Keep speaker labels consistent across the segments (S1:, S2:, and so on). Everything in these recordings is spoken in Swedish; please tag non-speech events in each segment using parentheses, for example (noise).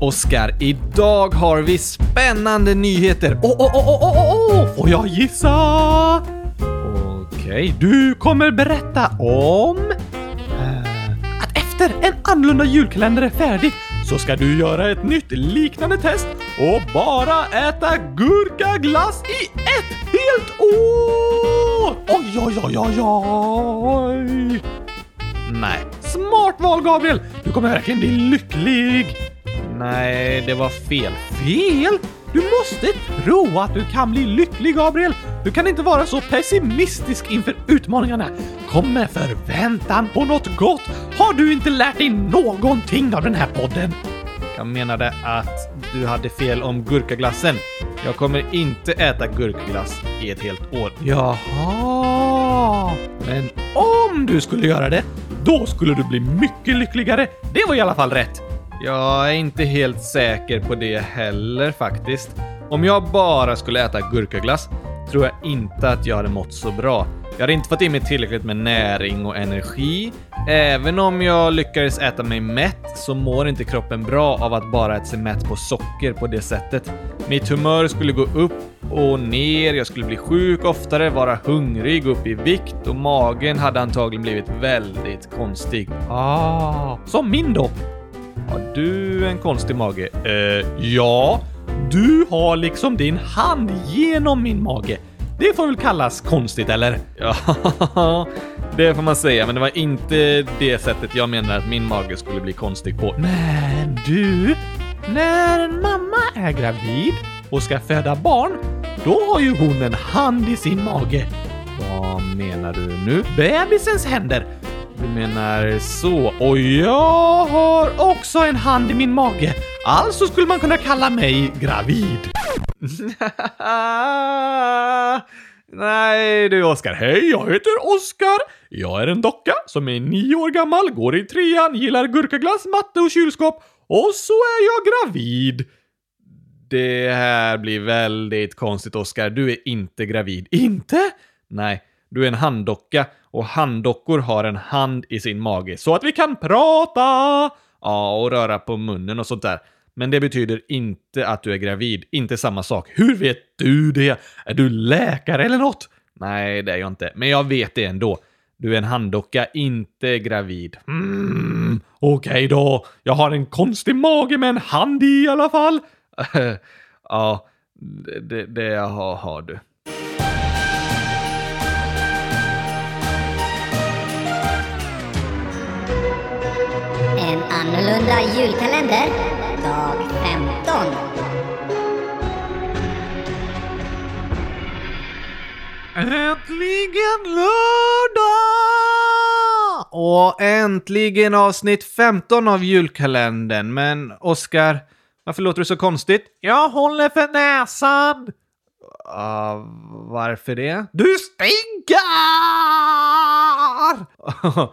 S1: Oskar, idag har vi spännande nyheter. Åh, åh, åh, åh, åh, åh, får jag gissa? Okej, du kommer berätta om... eh, att efter en annorlunda julkalender är färdig så ska du göra ett nytt liknande test och bara äta gurkaglass i ett helt år! Oj, oj, oj, oj, oj! Nej. Smart val, Gabriel! Du kommer verkligen bli lycklig! Nej, det var fel. Fel? Du måste tro att du kan bli lycklig, Gabriel! Du kan inte vara så pessimistisk inför utmaningarna. Kom med förväntan på något gott! Har du inte lärt dig någonting av den här podden? Jag menade att du hade fel om gurkaglassen. Jag kommer inte äta gurkaglass i ett helt år. Jaha! Men om du skulle göra det, då skulle du bli mycket lyckligare. Det var i alla fall rätt. Jag är inte helt säker på det heller faktiskt. Om jag bara skulle äta gurkaglass tror jag inte att jag hade mått så bra. Jag hade inte fått i mig tillräckligt med näring och energi. Även om jag lyckades äta mig mätt så mår inte kroppen bra av att bara äta sig mätt på socker på det sättet. Mitt humör skulle gå upp och ner, jag skulle bli sjuk oftare, vara hungrig, gå upp i vikt och magen hade antagligen blivit väldigt konstig. Ah, som min då. Har du en konstig mage? Eh, ja. Du har liksom din hand genom min mage. Det får väl kallas konstigt, eller? Ja, (laughs) det får man säga, men det var inte det sättet jag menar att min mage skulle bli konstig på. Men du, när en mamma är gravid och ska föda barn, då har ju hon en hand i sin mage. Vad menar du nu? Bebisens händer. Du menar så. Och jag har också en hand i min mage. Alltså skulle man kunna kalla mig gravid. (laughs) Nej du Oskar. Hej, jag heter Oskar. Jag är en docka som är nio år gammal, går i trean, gillar gurkaglass, matte och kylskåp. Och så är jag gravid. Det här blir väldigt konstigt Oskar. Du är inte gravid. Inte? Nej, du är en handdocka och handdockor har en hand i sin mage så att vi kan prata! Ja, och röra på munnen och sånt där. Men det betyder inte att du är gravid. Inte samma sak. Hur vet du det? Är du läkare eller något? Nej, det är jag inte. Men jag vet det ändå. Du är en handdocka, inte gravid. Mm, okej okay då. Jag har en konstig mage med en hand i i alla fall. (laughs) ja, det, det, det har, har du.
S2: 2000 julkalender, dag 15.
S1: Äntligen lördag! Och äntligen avsnitt 15 av julkalendern. Men Oskar, varför låter du så konstigt? Jag håller för näsan! Uh, varför det? Du stinker!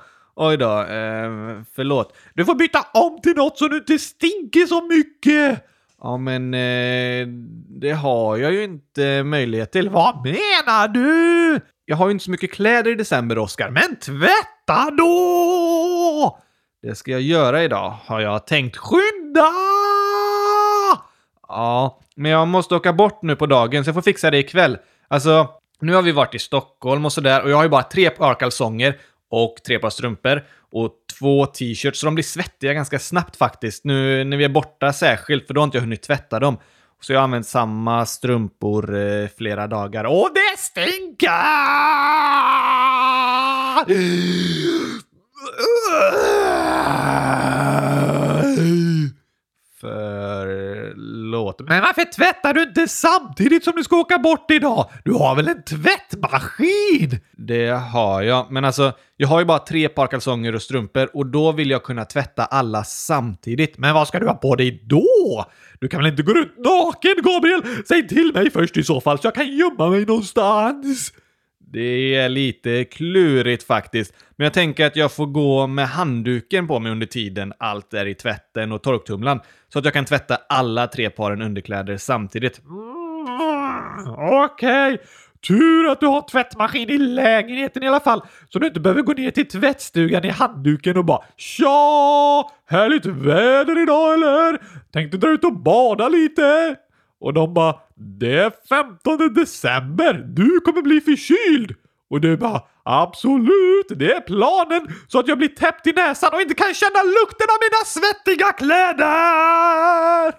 S1: (laughs) Oj då, eh, förlåt. Du får byta om till något så du inte stinker så mycket! Ja, men eh, det har jag ju inte möjlighet till. Vad menar du? Jag har ju inte så mycket kläder i december, Oskar. Men tvätta då! Det ska jag göra idag, har jag tänkt. Skynda! Ja, men jag måste åka bort nu på dagen, så jag får fixa det ikväll. Alltså, nu har vi varit i Stockholm och sådär och jag har ju bara tre par kalsonger och tre par strumpor och två t-shirts, så de blir svettiga ganska snabbt faktiskt. Nu när vi är borta särskilt, för då har inte jag hunnit tvätta dem. Så jag har använt samma strumpor eh, flera dagar. Och det stinker! Förlåt. Men varför tvättar du inte samtidigt som du ska åka bort idag? Du har väl en tvättmaskin? Det har jag, men alltså, jag har ju bara tre par kalsonger och strumpor och då vill jag kunna tvätta alla samtidigt. Men vad ska du ha på dig då? Du kan väl inte gå ut naken, Gabriel? Säg till mig först i så fall så jag kan gömma mig någonstans. Det är lite klurigt faktiskt. Men jag tänker att jag får gå med handduken på mig under tiden allt är i tvätten och torktumlaren. Så att jag kan tvätta alla tre paren underkläder samtidigt. Mm, Okej, okay. Tur att du har tvättmaskin i lägenheten i alla fall, så du inte behöver gå ner till tvättstugan i handduken och bara “Tja! Härligt väder idag eller? Tänkte dra ut och bada lite?” Och de bara “Det är 15 december, du kommer bli förkyld!” Och du bara “Absolut, det är planen så att jag blir täppt i näsan och inte kan känna lukten av mina svettiga kläder!”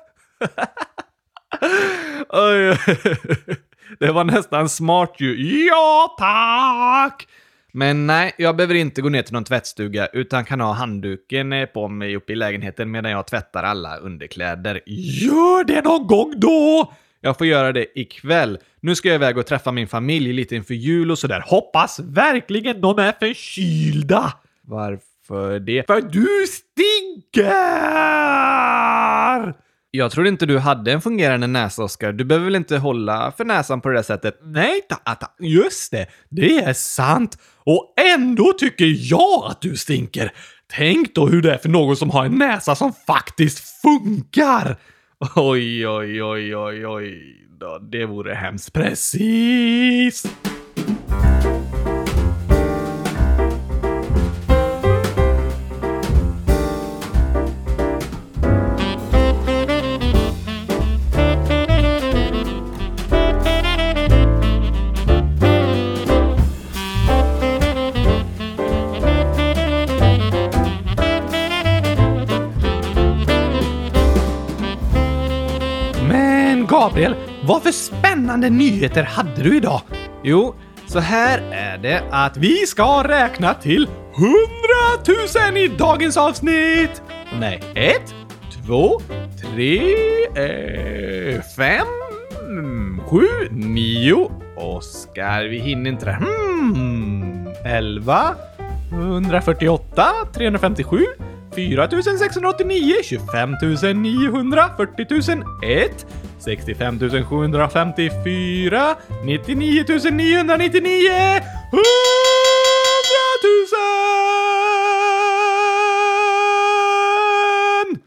S1: (laughs) Det var nästan smart ju. Ja, tack! Men nej, jag behöver inte gå ner till någon tvättstuga utan kan ha handduken eh, på mig uppe i lägenheten medan jag tvättar alla underkläder. Gör det någon gång då! Jag får göra det ikväll. Nu ska jag iväg och träffa min familj lite inför jul och sådär. Hoppas verkligen de är förkylda! Varför det? För du stinker! Jag trodde inte du hade en fungerande näsa, Oskar. Du behöver väl inte hålla för näsan på det där sättet? Nej, ta, ta, just det. Det är sant. Och ändå tycker jag att du stinker. Tänk då hur det är för någon som har en näsa som faktiskt funkar. Oj, oj, oj, oj, oj. Det vore hemskt. Precis. Gabriel, vad för spännande nyheter hade du idag? Jo, så här är det att vi ska räkna till 100 000 i dagens avsnitt! Nej, ett, två, tre, eh, fem, sju, nio. Oskar, vi hinner inte det. Hmm, elva, 148, 357, 4689, 25 900, 40 001, 65 754, 99 999, 100 000!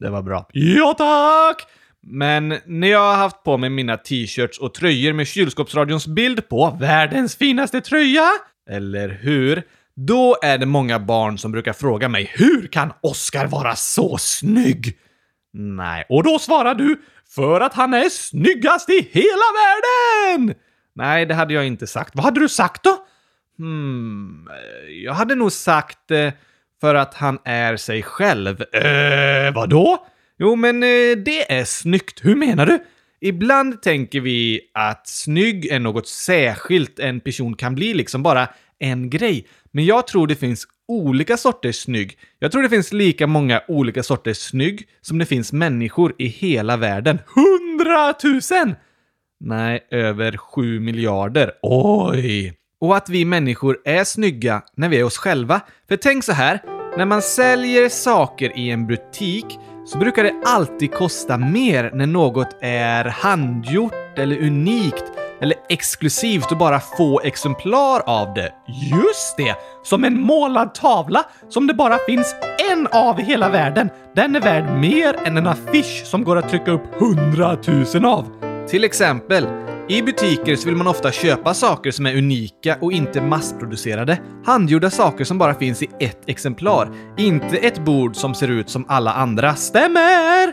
S1: Det var bra. Ja, tack! Men när jag har haft på mig mina t-shirts och tröjor med kylskåpsradions bild på, världens finaste tröja, eller hur? Då är det många barn som brukar fråga mig hur kan Oscar vara så snygg? Nej, och då svarar du för att han är snyggast i hela världen! Nej, det hade jag inte sagt. Vad hade du sagt då? Hmm, jag hade nog sagt eh, för att han är sig själv. Eh, vadå? Jo, men eh, det är snyggt. Hur menar du? Ibland tänker vi att snygg är något särskilt en person kan bli, liksom bara en grej. Men jag tror det finns olika sorters snygg. Jag tror det finns lika många olika sorters snygg som det finns människor i hela världen. Hundratusen! Nej, över sju miljarder. Oj! Och att vi människor är snygga när vi är oss själva. För tänk så här, när man säljer saker i en butik så brukar det alltid kosta mer när något är handgjort eller unikt eller exklusivt och bara få exemplar av det. Just det! Som en målad tavla som det bara finns en av i hela världen. Den är värd mer än en affisch som går att trycka upp hundratusen av. Till exempel, i butiker så vill man ofta köpa saker som är unika och inte massproducerade. Handgjorda saker som bara finns i ett exemplar. Inte ett bord som ser ut som alla andra. Stämmer!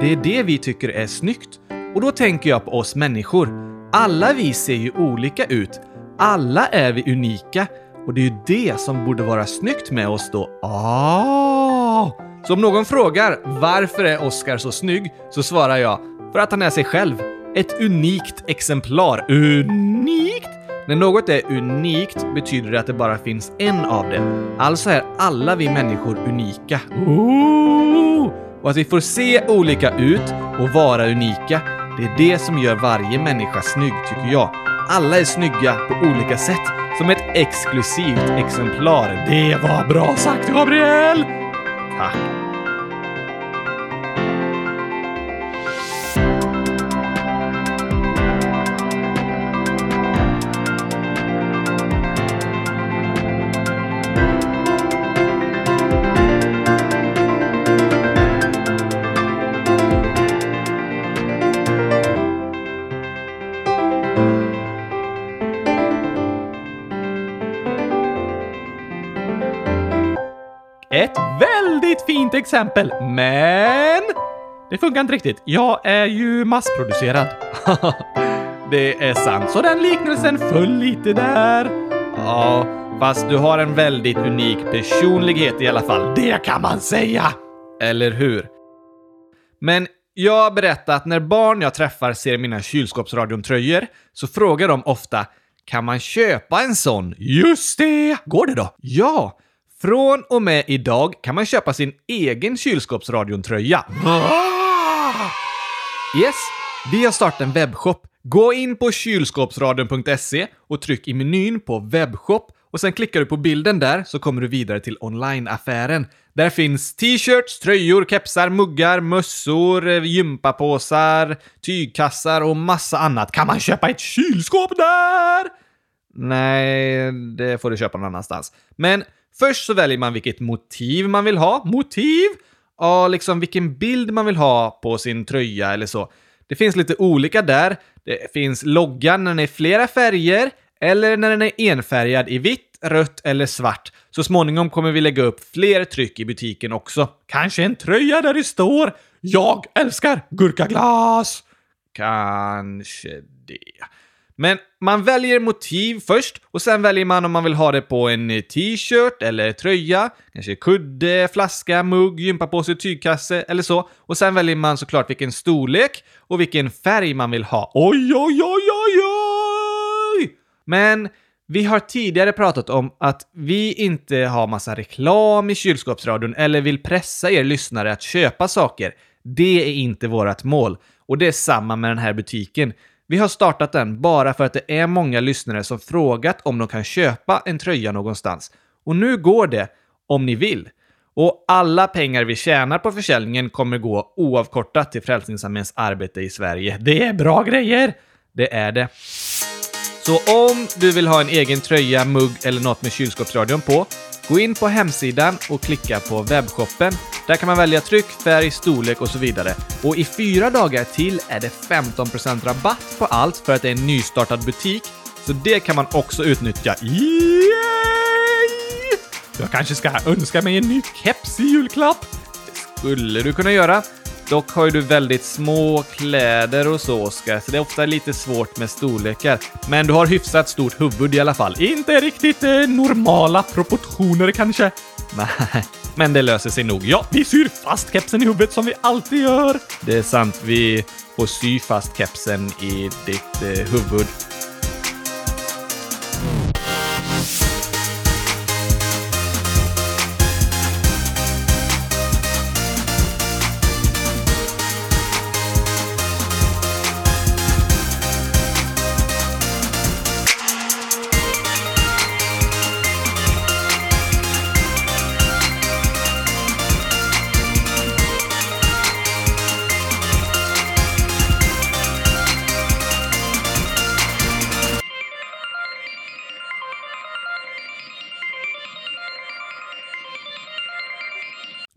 S1: Det är det vi tycker är snyggt. Och då tänker jag på oss människor. Alla vi ser ju olika ut. Alla är vi unika. Och det är ju det som borde vara snyggt med oss då. Ah! Så om någon frågar varför är Oscar så snygg så svarar jag för att han är sig själv. Ett unikt exemplar. Unikt? När något är unikt betyder det att det bara finns en av det. Alltså är alla vi människor unika. Ooh! Och att vi får se olika ut och vara unika, det är det som gör varje människa snygg, tycker jag. Alla är snygga på olika sätt, som ett exklusivt exemplar. Det var bra sagt, Gabriel! Tack. Ett väldigt fint exempel, men det funkar inte riktigt. Jag är ju massproducerad. (laughs) det är sant, så den liknelsen föll lite där. Ja, fast du har en väldigt unik personlighet i alla fall. Det kan man säga! Eller hur? Men jag har berättat att när barn jag träffar ser mina kylskåpsradion-tröjor så frågar de ofta kan man köpa en sån? Just det! Går det då? Ja! Från och med idag kan man köpa sin egen kylskåpsradion-tröja. Yes, vi har startat en webbshop. Gå in på kylskåpsradion.se och tryck i menyn på webbshop och sen klickar du på bilden där så kommer du vidare till onlineaffären. Där finns t-shirts, tröjor, kepsar, muggar, mössor, eh, gympapåsar, tygkassar och massa annat. Kan man köpa ett kylskåp där? Nej, det får du köpa någon annanstans. Men först så väljer man vilket motiv man vill ha. Motiv? Ja, liksom vilken bild man vill ha på sin tröja eller så. Det finns lite olika där. Det finns loggan när den är i flera färger eller när den är enfärgad i vitt, rött eller svart. Så småningom kommer vi lägga upp fler tryck i butiken också. Kanske en tröja där det står “Jag älskar gurkaglas”. Kanske det. Men man väljer motiv först och sen väljer man om man vill ha det på en eh, t-shirt eller tröja, kanske kudde, flaska, mugg, gympapåse, tygkasse eller så. Och sen väljer man såklart vilken storlek och vilken färg man vill ha. Oj, oj, oj, oj, oj! Men vi har tidigare pratat om att vi inte har massa reklam i kylskåpsradion eller vill pressa er lyssnare att köpa saker. Det är inte vårt mål. Och det är samma med den här butiken. Vi har startat den bara för att det är många lyssnare som frågat om de kan köpa en tröja någonstans. Och nu går det, om ni vill. Och alla pengar vi tjänar på försäljningen kommer gå oavkortat till Frälsningsarméns arbete i Sverige. Det är bra grejer! Det är det. Så om du vill ha en egen tröja, mugg eller något med kylskåpsradion på, gå in på hemsidan och klicka på webbshoppen. Där kan man välja tryck, färg, storlek och så vidare. Och i fyra dagar till är det 15% rabatt på allt för att det är en nystartad butik. Så det kan man också utnyttja. Yay! Jag kanske ska önska mig en ny keps i julklapp. Det skulle du kunna göra. Dock har ju du väldigt små kläder och så, Oskar, så det är ofta lite svårt med storlekar. Men du har hyfsat stort huvud i alla fall. Inte riktigt eh, normala proportioner kanske? (laughs) Nej, men det löser sig nog. Ja, vi syr fast kepsen i huvudet som vi alltid gör. Det är sant, vi får sy fast kepsen i ditt eh, huvud.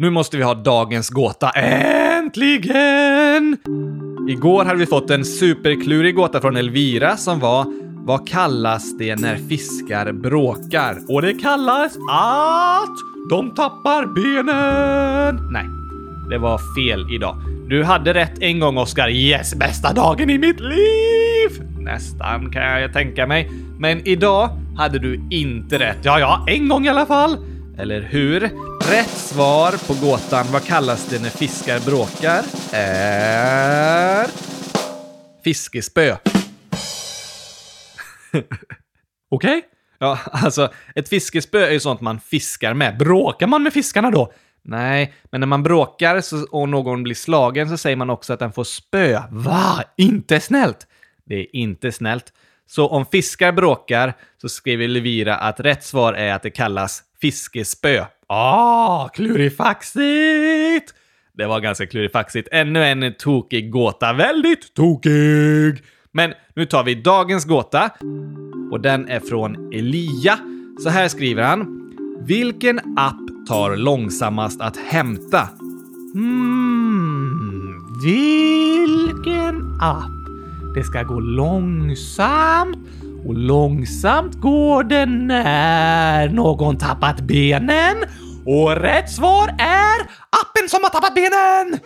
S1: Nu måste vi ha dagens gåta. Äntligen! Igår hade vi fått en superklurig gåta från Elvira som var Vad kallas det när fiskar bråkar? Och det kallas att de tappar benen! Nej, det var fel idag. Du hade rätt en gång, Oskar. Yes, bästa dagen i mitt liv! Nästan kan jag tänka mig. Men idag hade du inte rätt. Ja, ja, en gång i alla fall. Eller hur? Rätt svar på gåtan vad kallas det när fiskar bråkar är... Fiskespö. (laughs) Okej? Okay? Ja, alltså ett fiskespö är ju sånt man fiskar med. Bråkar man med fiskarna då? Nej, men när man bråkar så, och någon blir slagen så säger man också att den får spö. Va? Inte snällt! Det är inte snällt. Så om fiskar bråkar så skriver Levira att rätt svar är att det kallas fiskespö. Ah, klurifaxigt! Det var ganska klurifaxigt. Ännu en tokig gåta. Väldigt tokig! Men nu tar vi dagens gåta. Och den är från Elia. Så här skriver han. Vilken app tar långsammast att hämta? Hmm, vilken app? Det ska gå långsamt och långsamt går det när någon tappat benen. Och rätt svar är appen appen som har tappat benen!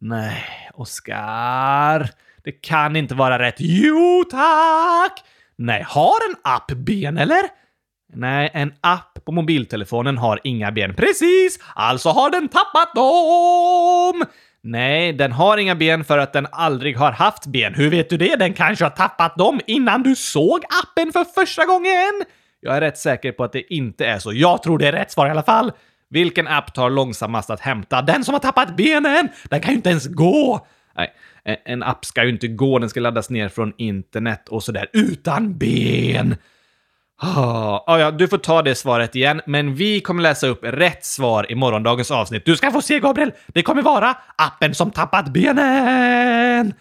S1: Nej, Oskar. Det kan inte vara rätt. Jo, tack! Nej, har en app ben, eller? Nej, en app på mobiltelefonen har inga ben. Precis! Alltså har den tappat dem! Nej, den har inga ben för att den aldrig har haft ben. Hur vet du det? Den kanske har tappat dem innan du såg appen för första gången? Jag är rätt säker på att det inte är så. Jag tror det är rätt svar i alla fall. Vilken app tar långsammast att hämta? Den som har tappat benen! Den kan ju inte ens gå! Nej, en app ska ju inte gå. Den ska laddas ner från internet och sådär utan ben. Ah, ah, ja, du får ta det svaret igen, men vi kommer läsa upp rätt svar i morgondagens avsnitt. Du ska få se, Gabriel! Det kommer vara appen som tappat benen!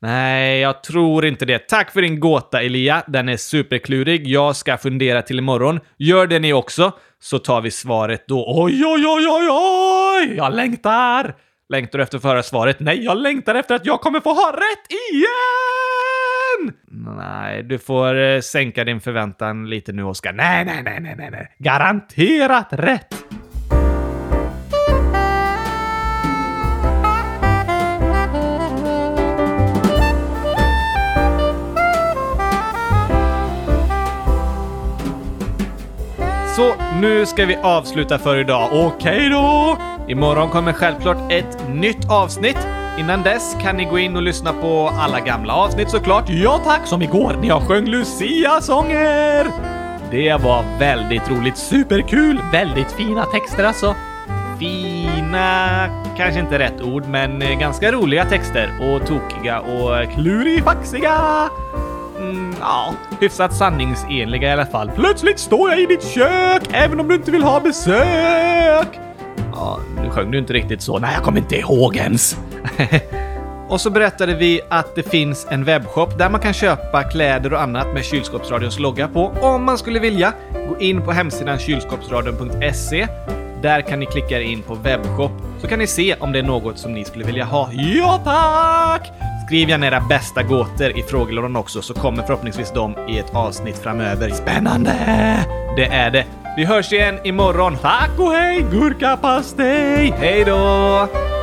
S1: Nej, jag tror inte det. Tack för din gåta, Elia. Den är superklurig. Jag ska fundera till imorgon. Gör det ni också, så tar vi svaret då. Oj, oj, oj, oj, oj! Jag längtar! Längtar du efter att få höra svaret? Nej, jag längtar efter att jag kommer få ha rätt igen! Nej, du får eh, sänka din förväntan lite nu, Oskar. Nej, nej, nej, nej, nej, nej. Garanterat rätt! Så nu ska vi avsluta för idag. Okej då! Imorgon kommer självklart ett nytt avsnitt. Innan dess kan ni gå in och lyssna på alla gamla avsnitt såklart. Ja tack, som igår när jag sjöng Lucia-sånger! Det var väldigt roligt, superkul, väldigt fina texter alltså. Fina, kanske inte rätt ord, men eh, ganska roliga texter och tokiga och klurifaxiga. Mm, ja, hyfsat sanningsenliga i alla fall. Plötsligt står jag i ditt kök, även om du inte vill ha besök. Ja, nu sjöng du inte riktigt så. Nej, jag kommer inte ihåg ens. (laughs) och så berättade vi att det finns en webbshop där man kan köpa kläder och annat med Kylskåpsradions logga på om man skulle vilja. Gå in på hemsidan kylskåpsradion.se. Där kan ni klicka er in på webbshop så kan ni se om det är något som ni skulle vilja ha. Ja, tack! Skriv gärna era bästa gåtor i frågelådan också så kommer förhoppningsvis de i ett avsnitt framöver. Spännande! Det är det. Vi hörs igen imorgon. Tack och hej, gurkapastej! Hej då!